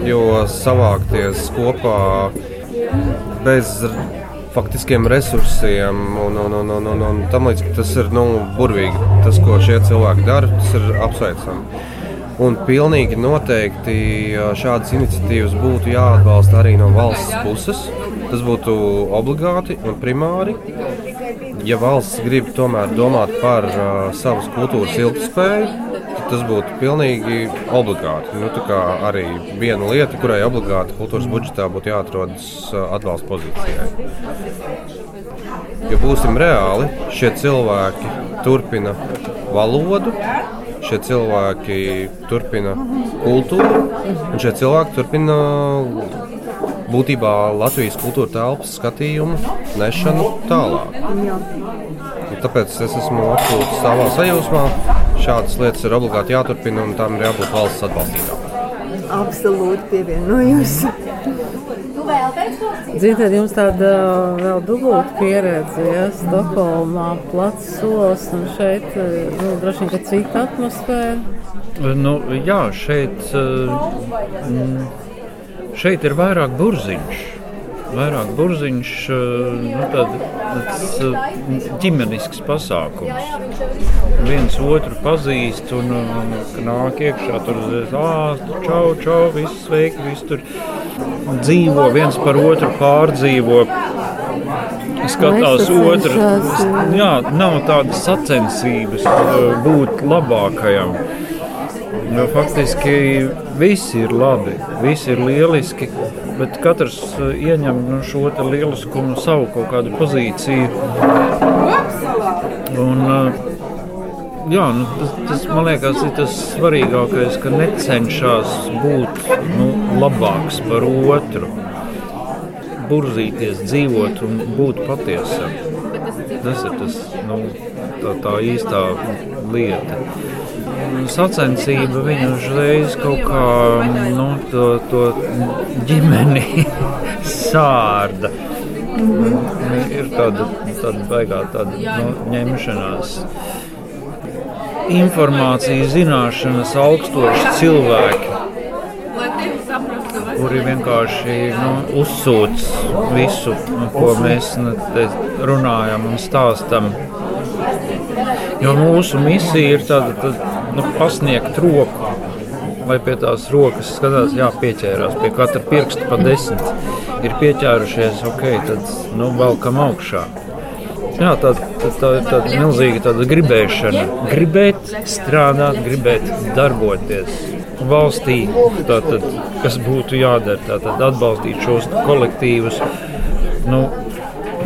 jo savākties kopā bez faktiskiem resursiem un, un, un, un, un, un tam līdzīgi. Tas ir nu, burvīgi. Tas, ko šie cilvēki dara, tas ir apsveicami. Un pilnīgi noteikti šādas iniciatīvas būtu jāatbalsta arī no valsts puses. Tas būtu obligāti un primāri. Ja valsts grib tomēr domāt par uh, savas kultūras ilgspēju, tas būtu pilnīgi obligāti. Nu, arī viena lieta, kurai obligāti kultūras budžetā būtu jāatrodas atbalsta pozīcijai. Ja būsim reāli, šie cilvēki turpina valodu, šie cilvēki turpina kultūru, un šie cilvēki turpina būtībā Latvijas kultūra telpas skatījumu nešanu tālāk. Un tāpēc es esmu absolūti savā sajūsmā. Šādas lietas ir obligāti jāturpina un tam ir jābūt valsts atbalstītām. Absolūti pievienojos. Ziniet, jums tāda vēl dubulta pieredze, ja Stokholmā plats solis un šeit nu, droši vien cita atmosfēra. Nu, jā, šeit. Uh, Šeit ir vairāk burziņš. Vairāk burziņš, eh, nu, tāds eh, ģimenisks pasākums. Viens otru pazīst un, un nāk iekšā, tur zina, čau, čau, viss sveiki, viss tur dzīvo, viens par otru pārdzīvo skatās otru. Jā, nav tādas sacensības eh, būt labākajam. Jo faktiski viss ir labi, viss ir lieliski, bet katrs uh, ieņem nu, šo lieliskumu, savu kaut kādu pozīciju. Un, uh, jā, nu, tas, tas man liekas, ir tas svarīgākais, ka necenšas būt nu, labāks par otru, burzīties, dzīvot un būt patiesam. Tas ir tas, nu, tā, tā īstā lieta sacensība viņu uzreiz kaut kā nu, to, to ģimeni (laughs) sārda. -hmm. Ir tāda, tāda baigā tāda nu, ņemšanās. Informācija, zināšanas, augstoši cilvēki, kuri vienkārši nu, uzsūc visu, ko mēs nu, runājam un stāstam. Jo mūsu misija ir tāda, tad, nu, pasniegt roku, lai pie tās rokas skatās, jā, pieķērās pie katra pirksta pa desmit. Ir pieķērušies, ok, tad nu, valkam augšā. Jā, tā, tā, tā ir tāda milzīga tāda gribēšana. Gribēt strādāt, gribēt darboties valstī, tātad, kas būtu jādara. Tātad atbalstīt šos kolektīvus, nu,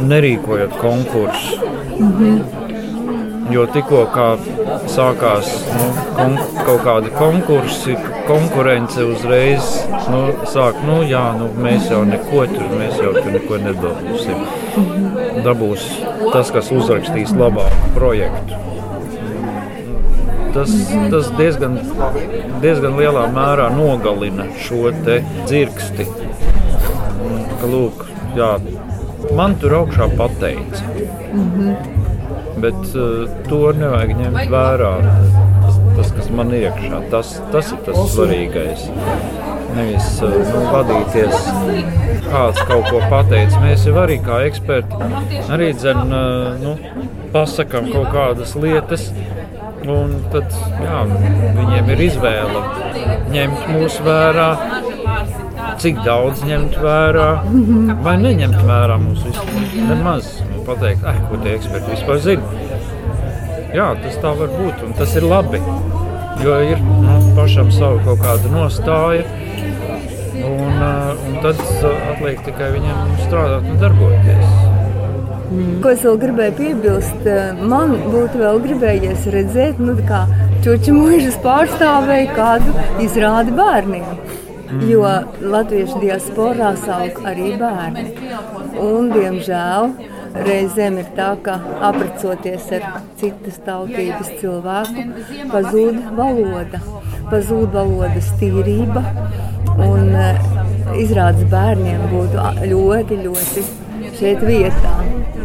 nerīkojot konkursus. Mm -hmm. Jo tikko sākās nu, kon, kaut kādi konkursi, konkurence uzreiz nu, sāk, nu, jā, nu, mēs jau neko tur, mēs jau tur neko nedabūsim. Dabūs tas, kas uzrakstīs labāku projektu. Tas, tas diezgan, diezgan lielā mērā nogalina šo dzirksti. Ka, lūk, jā, man tur augšā pateica. Mm -hmm bet uh, to nevajag ņemt vērā. Tas, tas kas man iekšā, tas, tas ir tas svarīgais. Nevis uh, nu, vadīties, kāds kaut ko pateicis. Mēs jau arī kā eksperti arī dzen, uh, nu, pasakām kaut kādas lietas. Un tad jā, viņiem ir izvēle ņemt mūsu vērā, cik daudz ņemt vērā, vai neņemt vērā mūsu vispār. Nemaz pateikt, ah, ko tie eksperti vispār zina. Jā, tas tā var būt, un tas ir labi. Jo ir nu, pašam sava kaut kāda nostāja, un, un tad atliek tikai viņam strādāt un darboties. Mm. Ko es vēl gribēju piebilst, man būtu vēl gribējies redzēt, nu, kā čūča mūžas pārstāvēja kādu izrādi bērniem. Mm. Jo latviešu diasporā sauk arī bērni. Un, diemžēl, Reizēm ir tā, ka aprecoties ar citas tautības cilvēku, pazūd valoda, pazūd valodas tīrība. Un eh, izrādes bērniem būtu ļoti, ļoti šeit vietā.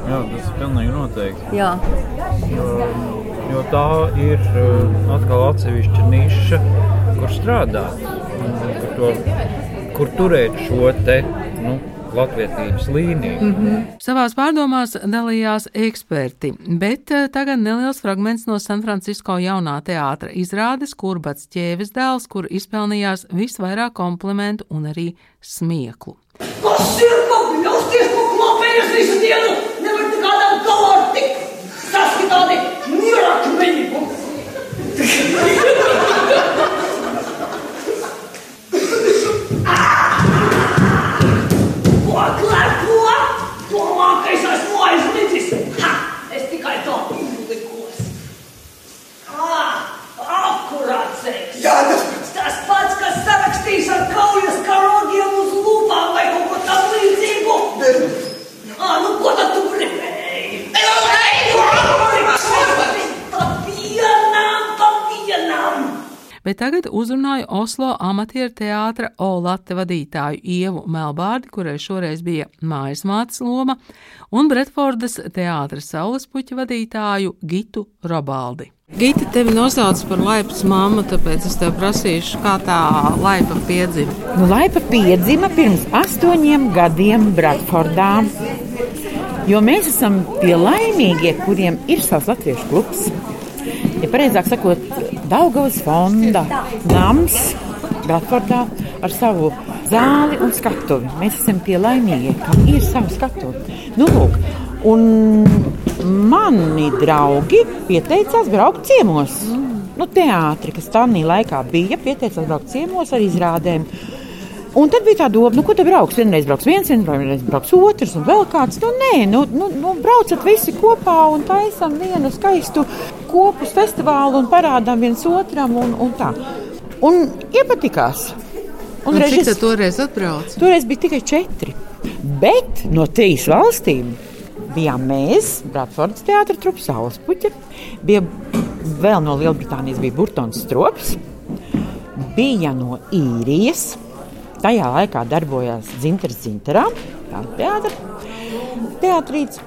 Jā, tas ir pilnīgi noteikti. Jā. Jo, jo tā ir eh, atkal atsevišķa niša, kur strādāt, kur, to, kur turēt šo te. Nu, latviedzības līniju. Mm -hmm. Savās pārdomās dalījās eksperti, bet eh, tagad neliels fragments no San Francisco jaunā teātra izrādes, kur Bats ķēvis dēls, kur izpelnījās visvairāk komplimentu un arī smieklu. Kas ir pagļausties, ko klapējies visu dienu? Nevar tik kādam galā tik saskitādi mirakmeņi. Bet tagad uzrunāju Oslo amatieru teātra Olate vadītāju Ievu Melbārdi, kurai šoreiz bija mājas mātes loma, un Bretfordas teātra saulespuķa vadītāju Gitu Robaldi. Gita tevi nosauc par laipas mammu, tāpēc es tev prasīšu, kā tā laipa piedzima. Nu, laipa piedzima pirms astoņiem gadiem Bratfordā. Jo mēs esam tie laimīgie, kuriem ir savs latviešu klubs. Ja pareizāk sakot, Daugavas fonda nams Bratfordā ar savu zāli un skatuvi. Mēs esam tie laimīgie, kam ir sava skatuve. Nu, lūk, un mani draugi pieteicās braukt ciemos. Nu, teātri, kas tā laikā bija, pieteicās braukt ciemos ar izrādēm. Un tad bija tā doma, nu, ko te brauks. Vienreiz brauks viens, vienreiz brauks otrs, un vēl kāds. Nu, nē, nu, nu, nu braucat visi kopā un taisam vienu skaistu kopus festivālu un parādām viens otram un, un tā. Un iepatikās. Un, un režis, cik toreiz atbrauc? Toreiz bija tikai četri. Bet no trīs valstīm bijām mēs, Bratfordas teātris, trups Saulespuķa, bija vēl no Lielbritānijas bija Burtons Strops, bija no īrijas, Tajā laikā darbojās Dzintars Zintarā, teātris.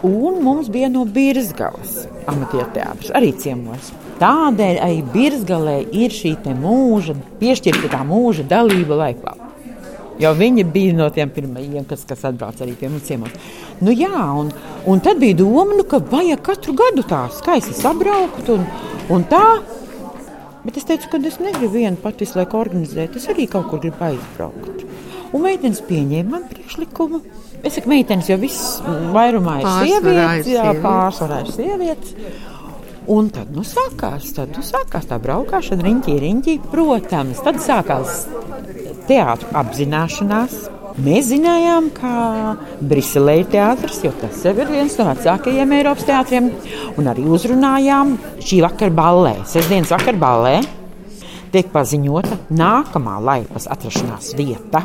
un mums bija no Birzgalas amatieru teātris, arī ciemos. Tādēļ arī Birzgalē ir šī mūža, piešķirta tā mūža dalība laikā. Jo viņi bija no tiem pirmajiem, kas, kas atbrauca arī pie mums ciemos. Nu, jā, un, un tad bija doma, nu, ka vajag katru gadu tā skaisti sabraukt un, un tā. Bet es teicu, ka es negribu vienu pati visu laiku organizēt. Es arī kaut kur gribu aizbraukt. Un meitenes pieņēma man priekšlikumu. Es saku, meitenes, jo viss vairumā ir sievietes, jā, pārsvarā ir sievietes. Un tad nu, sākās, tad, nu, sākās tā braukšana, riņķī, riņķī. Protams, tad sākās teātris apzināšanās. Mēs zinājām, ka Briselē ir teātris, jo tas ir viens no vecākajiem Eiropas teātriem. Un arī uzrunājām šī vakara ballē, sestdienas vakara ballē tiek paziņota nākamā laipas atrašanās vieta,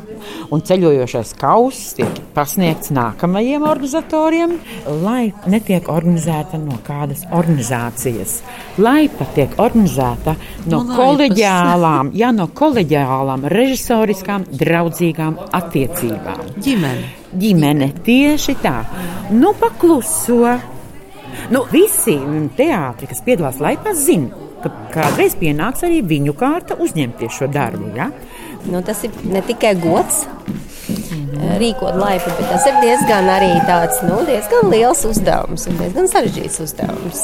un ceļojošais kauss tiek pasniegts nākamajiem organizatoriem, lai netiek organizēta no kādas organizācijas. Laipa tiek organizēta no, no koleģiālām, jā, no koleģiālām, režisoriskām, draudzīgām attiecībām. Ģimene. Ģimene tieši tā. Nu, pakluso. Nu, visi teātri, kas piedalās laipā, zina, ka kādreiz pienāks arī viņu kārta uzņemties šo darbu. Ja? Nu, tas ir ne tikai gods. Rīkot laipu, bet tas ir diezgan arī tāds nu, diezgan liels uzdevums un diezgan sarežģīts uzdevums.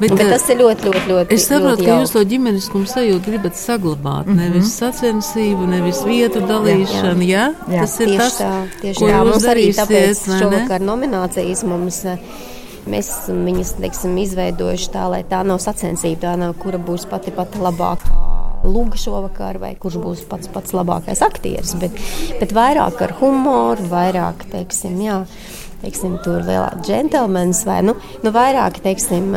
Bet, bet tas ir ļoti, ļoti, ļoti. Es saprotu, ka jūs to ģimeniskumu sajūtu gribat saglabāt. Mm -hmm. Nevis sacensību, nevis vietu dalīšanu. Jā, jā. jā. Tas ir tieši tas, tā, tieši ko tā. Mums arī tāpēc šovakar nominācijas mums. Uh, Mēs esam viņus teiksim, izveidojuši tā, lai tā nav sacensība, tā nav, kura būs pati pati labākā. Lūga šovakar, vai kurš būs pats pats labākais aktieris, bet, bet vairāk ar humoru, vairāk, teiksim, jā, teiksim, tur lielā džentlmenis, vai nu, nu vairāk, teiksim,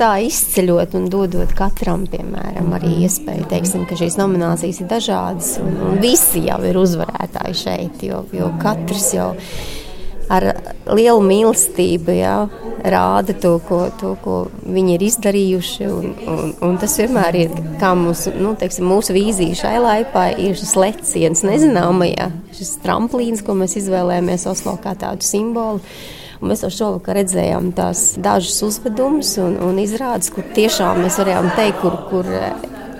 tā izceļot un dodot katram, piemēram, arī iespēju, teiksim, ka šīs nominācijas ir dažādas, un, un visi jau ir uzvarētāji šeit, jo, jo katrs jau ir ar lielu mīlestību jā, rāda to ko, to, ko viņi ir izdarījuši. Un, un, un tas vienmēr ir mūsu, nu, teiksim, mūsu vīzija šai laikā, ir šis leciens nezināmajā, šis tramplīns, ko mēs izvēlējāmies Oslo kā tādu simbolu. Un mēs jau šovakar redzējām tās dažas uzvedumus un, un izrādes, kur tiešām mēs varējām teikt, kur, kur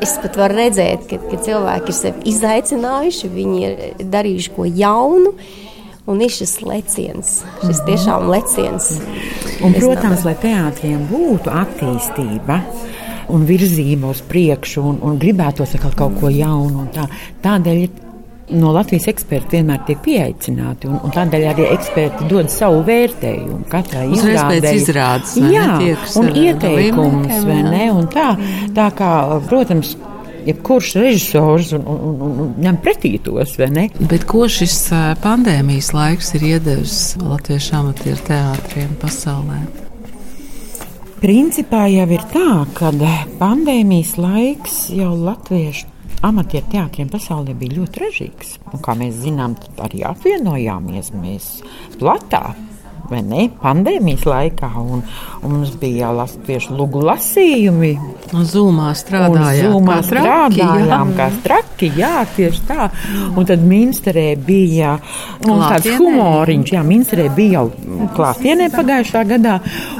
es pat varu redzēt, ka, ka cilvēki ir sevi izaicinājuši, viņi ir darījuši ko jaunu. Un ir šis leciens, šis tiešām leciens. Un, protams, lai teātriem būtu attīstība un virzība uz priekšu, un, un gribētos kaut ko jaunu. Tā. Tādēļ no Latvijas eksperti vienmēr tiek pieaicināti, un, un tādēļ arī eksperti dod savu vērtējumu katrai izrādē. Izrādes, Jā, un ieteikums, vai ne? Un tā, tā kā, protams, jebkurš režisors un, un, un, un ņem pretī tos. Bet ko šis pandēmijas laiks ir iedevis latviešu amatieru teātriem pasaulē? Principā jau ir tā, ka pandēmijas laiks jau latviešu amatieru teātriem pasaulē bija ļoti ražīgs. Un, kā mēs zinām, arī apvienojāmies mēs platā vai ne? Pandēmijas laikā. Un, un mums bija latviešu lugu lasījumi. Un zūmā strādājām. Zūmā kā strādājām, kā traki, jā, tieši tā. Un tad Minsterē bija nu, tāds humoriņš, jā, Minsterē bija jau klātienē pagājušā gadā.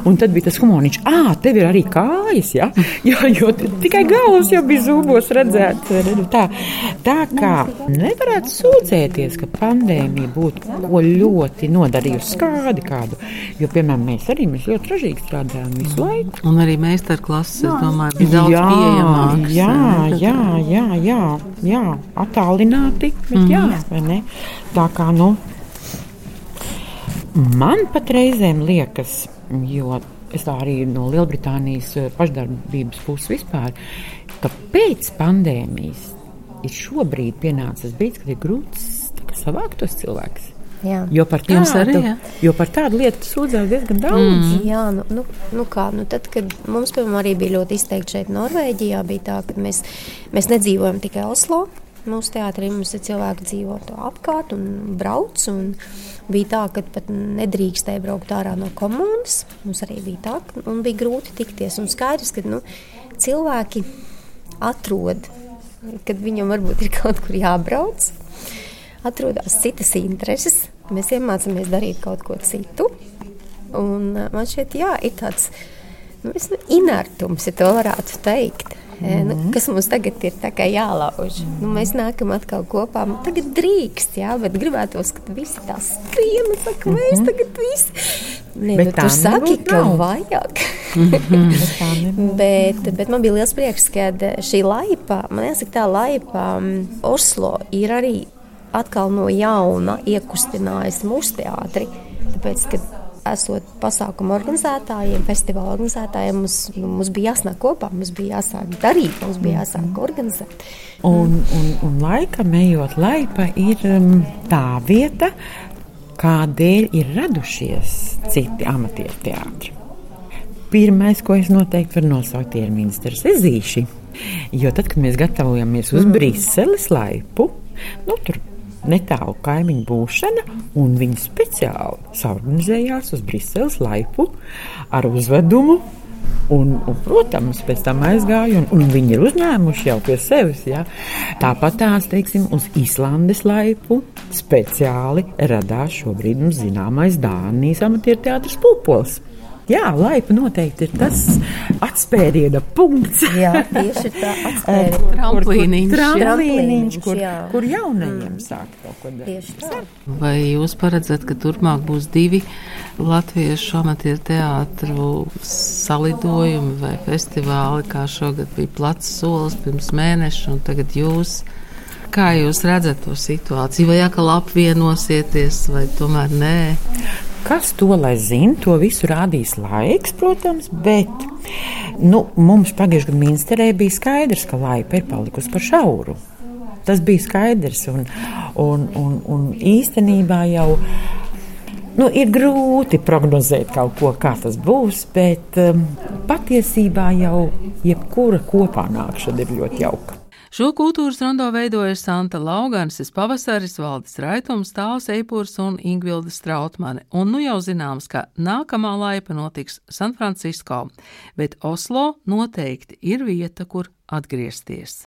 Un tad bija tas humoriņš, ā, tev ir arī kājas, jā, (laughs) jo, jo tikai galvas jau bija zūbos redzēts. Tā, tā kā nevarētu sūdzēties, ka pandēmija būtu ko ļoti nodarījusi skādi. Kā kādu. Jo, piemēram, mēs arī mēs ļoti ražīgi strādājām visu laiku. Un arī meistarklases, es domāju, bija daudz jā, pieejamākas. Jā, jā, jā, jā, jā, attālināti, bet mm. jā, vai ne? Tā kā, nu, man pat reizēm liekas, jo es tā arī no Lielbritānijas eh, pašdarbības puses vispār, ka pēc pandēmijas ir šobrīd pienācis brīdis, kad ir grūts savākt tos cilvēkus. Jā. Jo par tādu, arī, jā. jo par tādu lietu sūdzās diezgan daudz. Mm. Jā, nu, nu, nu kā, nu tad, kad mums, piemēram, arī bija ļoti izteikti šeit Norvēģijā, bija tā, ka mēs, mēs nedzīvojam tikai Oslo. Mūsu teātrī mums ir cilvēki dzīvo to apkārt un brauc. Un bija tā, ka pat nedrīkstēja braukt ārā no komunas. Mums arī bija tā, un bija grūti tikties. Un skaidrs, ka nu, cilvēki atrod, kad viņam varbūt ir kaut kur jābrauc atrodas citas intereses. Mēs iemācāmies darīt kaut ko citu. Un uh, man šķiet, jā, ir tāds nu, nu, inertums, ja tā varētu teikt. Mm -hmm. nu, kas mums tagad ir jālauž? Mm -hmm. nu, mēs nākam atkal kopā. Tagad drīkst, jā, bet gribētos, ka visi tā skrien. Saka, mēs mm -hmm. tagad visi. Nē, bet nu, tu saki, ka nav. vajag. Mm -hmm. bet, (laughs) bet man bija liels prieks, ka šī laipa, man jāsaka, tā laipa um, Oslo ir arī atkal no jauna iekustinājusi mūsu teātri. Tāpēc, kad esot pasākumu organizētājiem, festivāla organizētājiem, mums, mums bija jāsnāk kopā, mums bija jāsāk darīt, mums bija jāsāk organizēt. Un, un, un laikam ejot laipa ir um, tā vieta, kādēļ ir radušies citi amatieru teātri. Pirmais, ko es noteikti varu nosaukt, ir ministrs Ezīši. Jo tad, kad mēs gatavojamies uz mm. Briseles laipu, nu, tur netālu kaimiņu būšana, un viņi speciāli saorganizējās uz Briseles laipu ar uzvedumu. Un, un, protams, pēc tam aizgāju, un, un viņi ir uzņēmuši jau pie sevis. Ja. Tāpat tās, teiksim, uz Īslandes laipu speciāli radās šobrīd mums zināmais Dānijas amatieru teātris Pūpols. Jā, laipa noteikti ir tas atspēriena punkts. jā, tieši tā, (laughs) tramplīniņš, tramplīniņš, kur, jā. kur jaunajiem mm. sāk kaut ko darīt. Tieši tā. Vai jūs paredzat, ka turpmāk būs divi latviešu amatieru teātru salidojumi vai festivāli, kā šogad bija plats solis pirms mēneša, un tagad jūs? Kā jūs redzat to situāciju? Vai atkal apvienosieties, vai tomēr nē? Kas to lai zina, to visu rādīs laiks, protams, bet nu, mums pagājušajā gadā ministrē bija skaidrs, ka laipa ir palikusi par šauru. Tas bija skaidrs, un, un, un, un īstenībā jau nu, ir grūti prognozēt kaut ko, kā tas būs, bet um, patiesībā jau jebkura kopā nākšana ir ļoti jauka. Šo kultūras rondo veidoja Santa Lauganses pavasaris, Valdis Raitums, Tāls Eipurs un Ingvilda Strautmane, un nu jau zināms, ka nākamā laipa notiks San Francisco, bet Oslo noteikti ir vieta, kur atgriezties.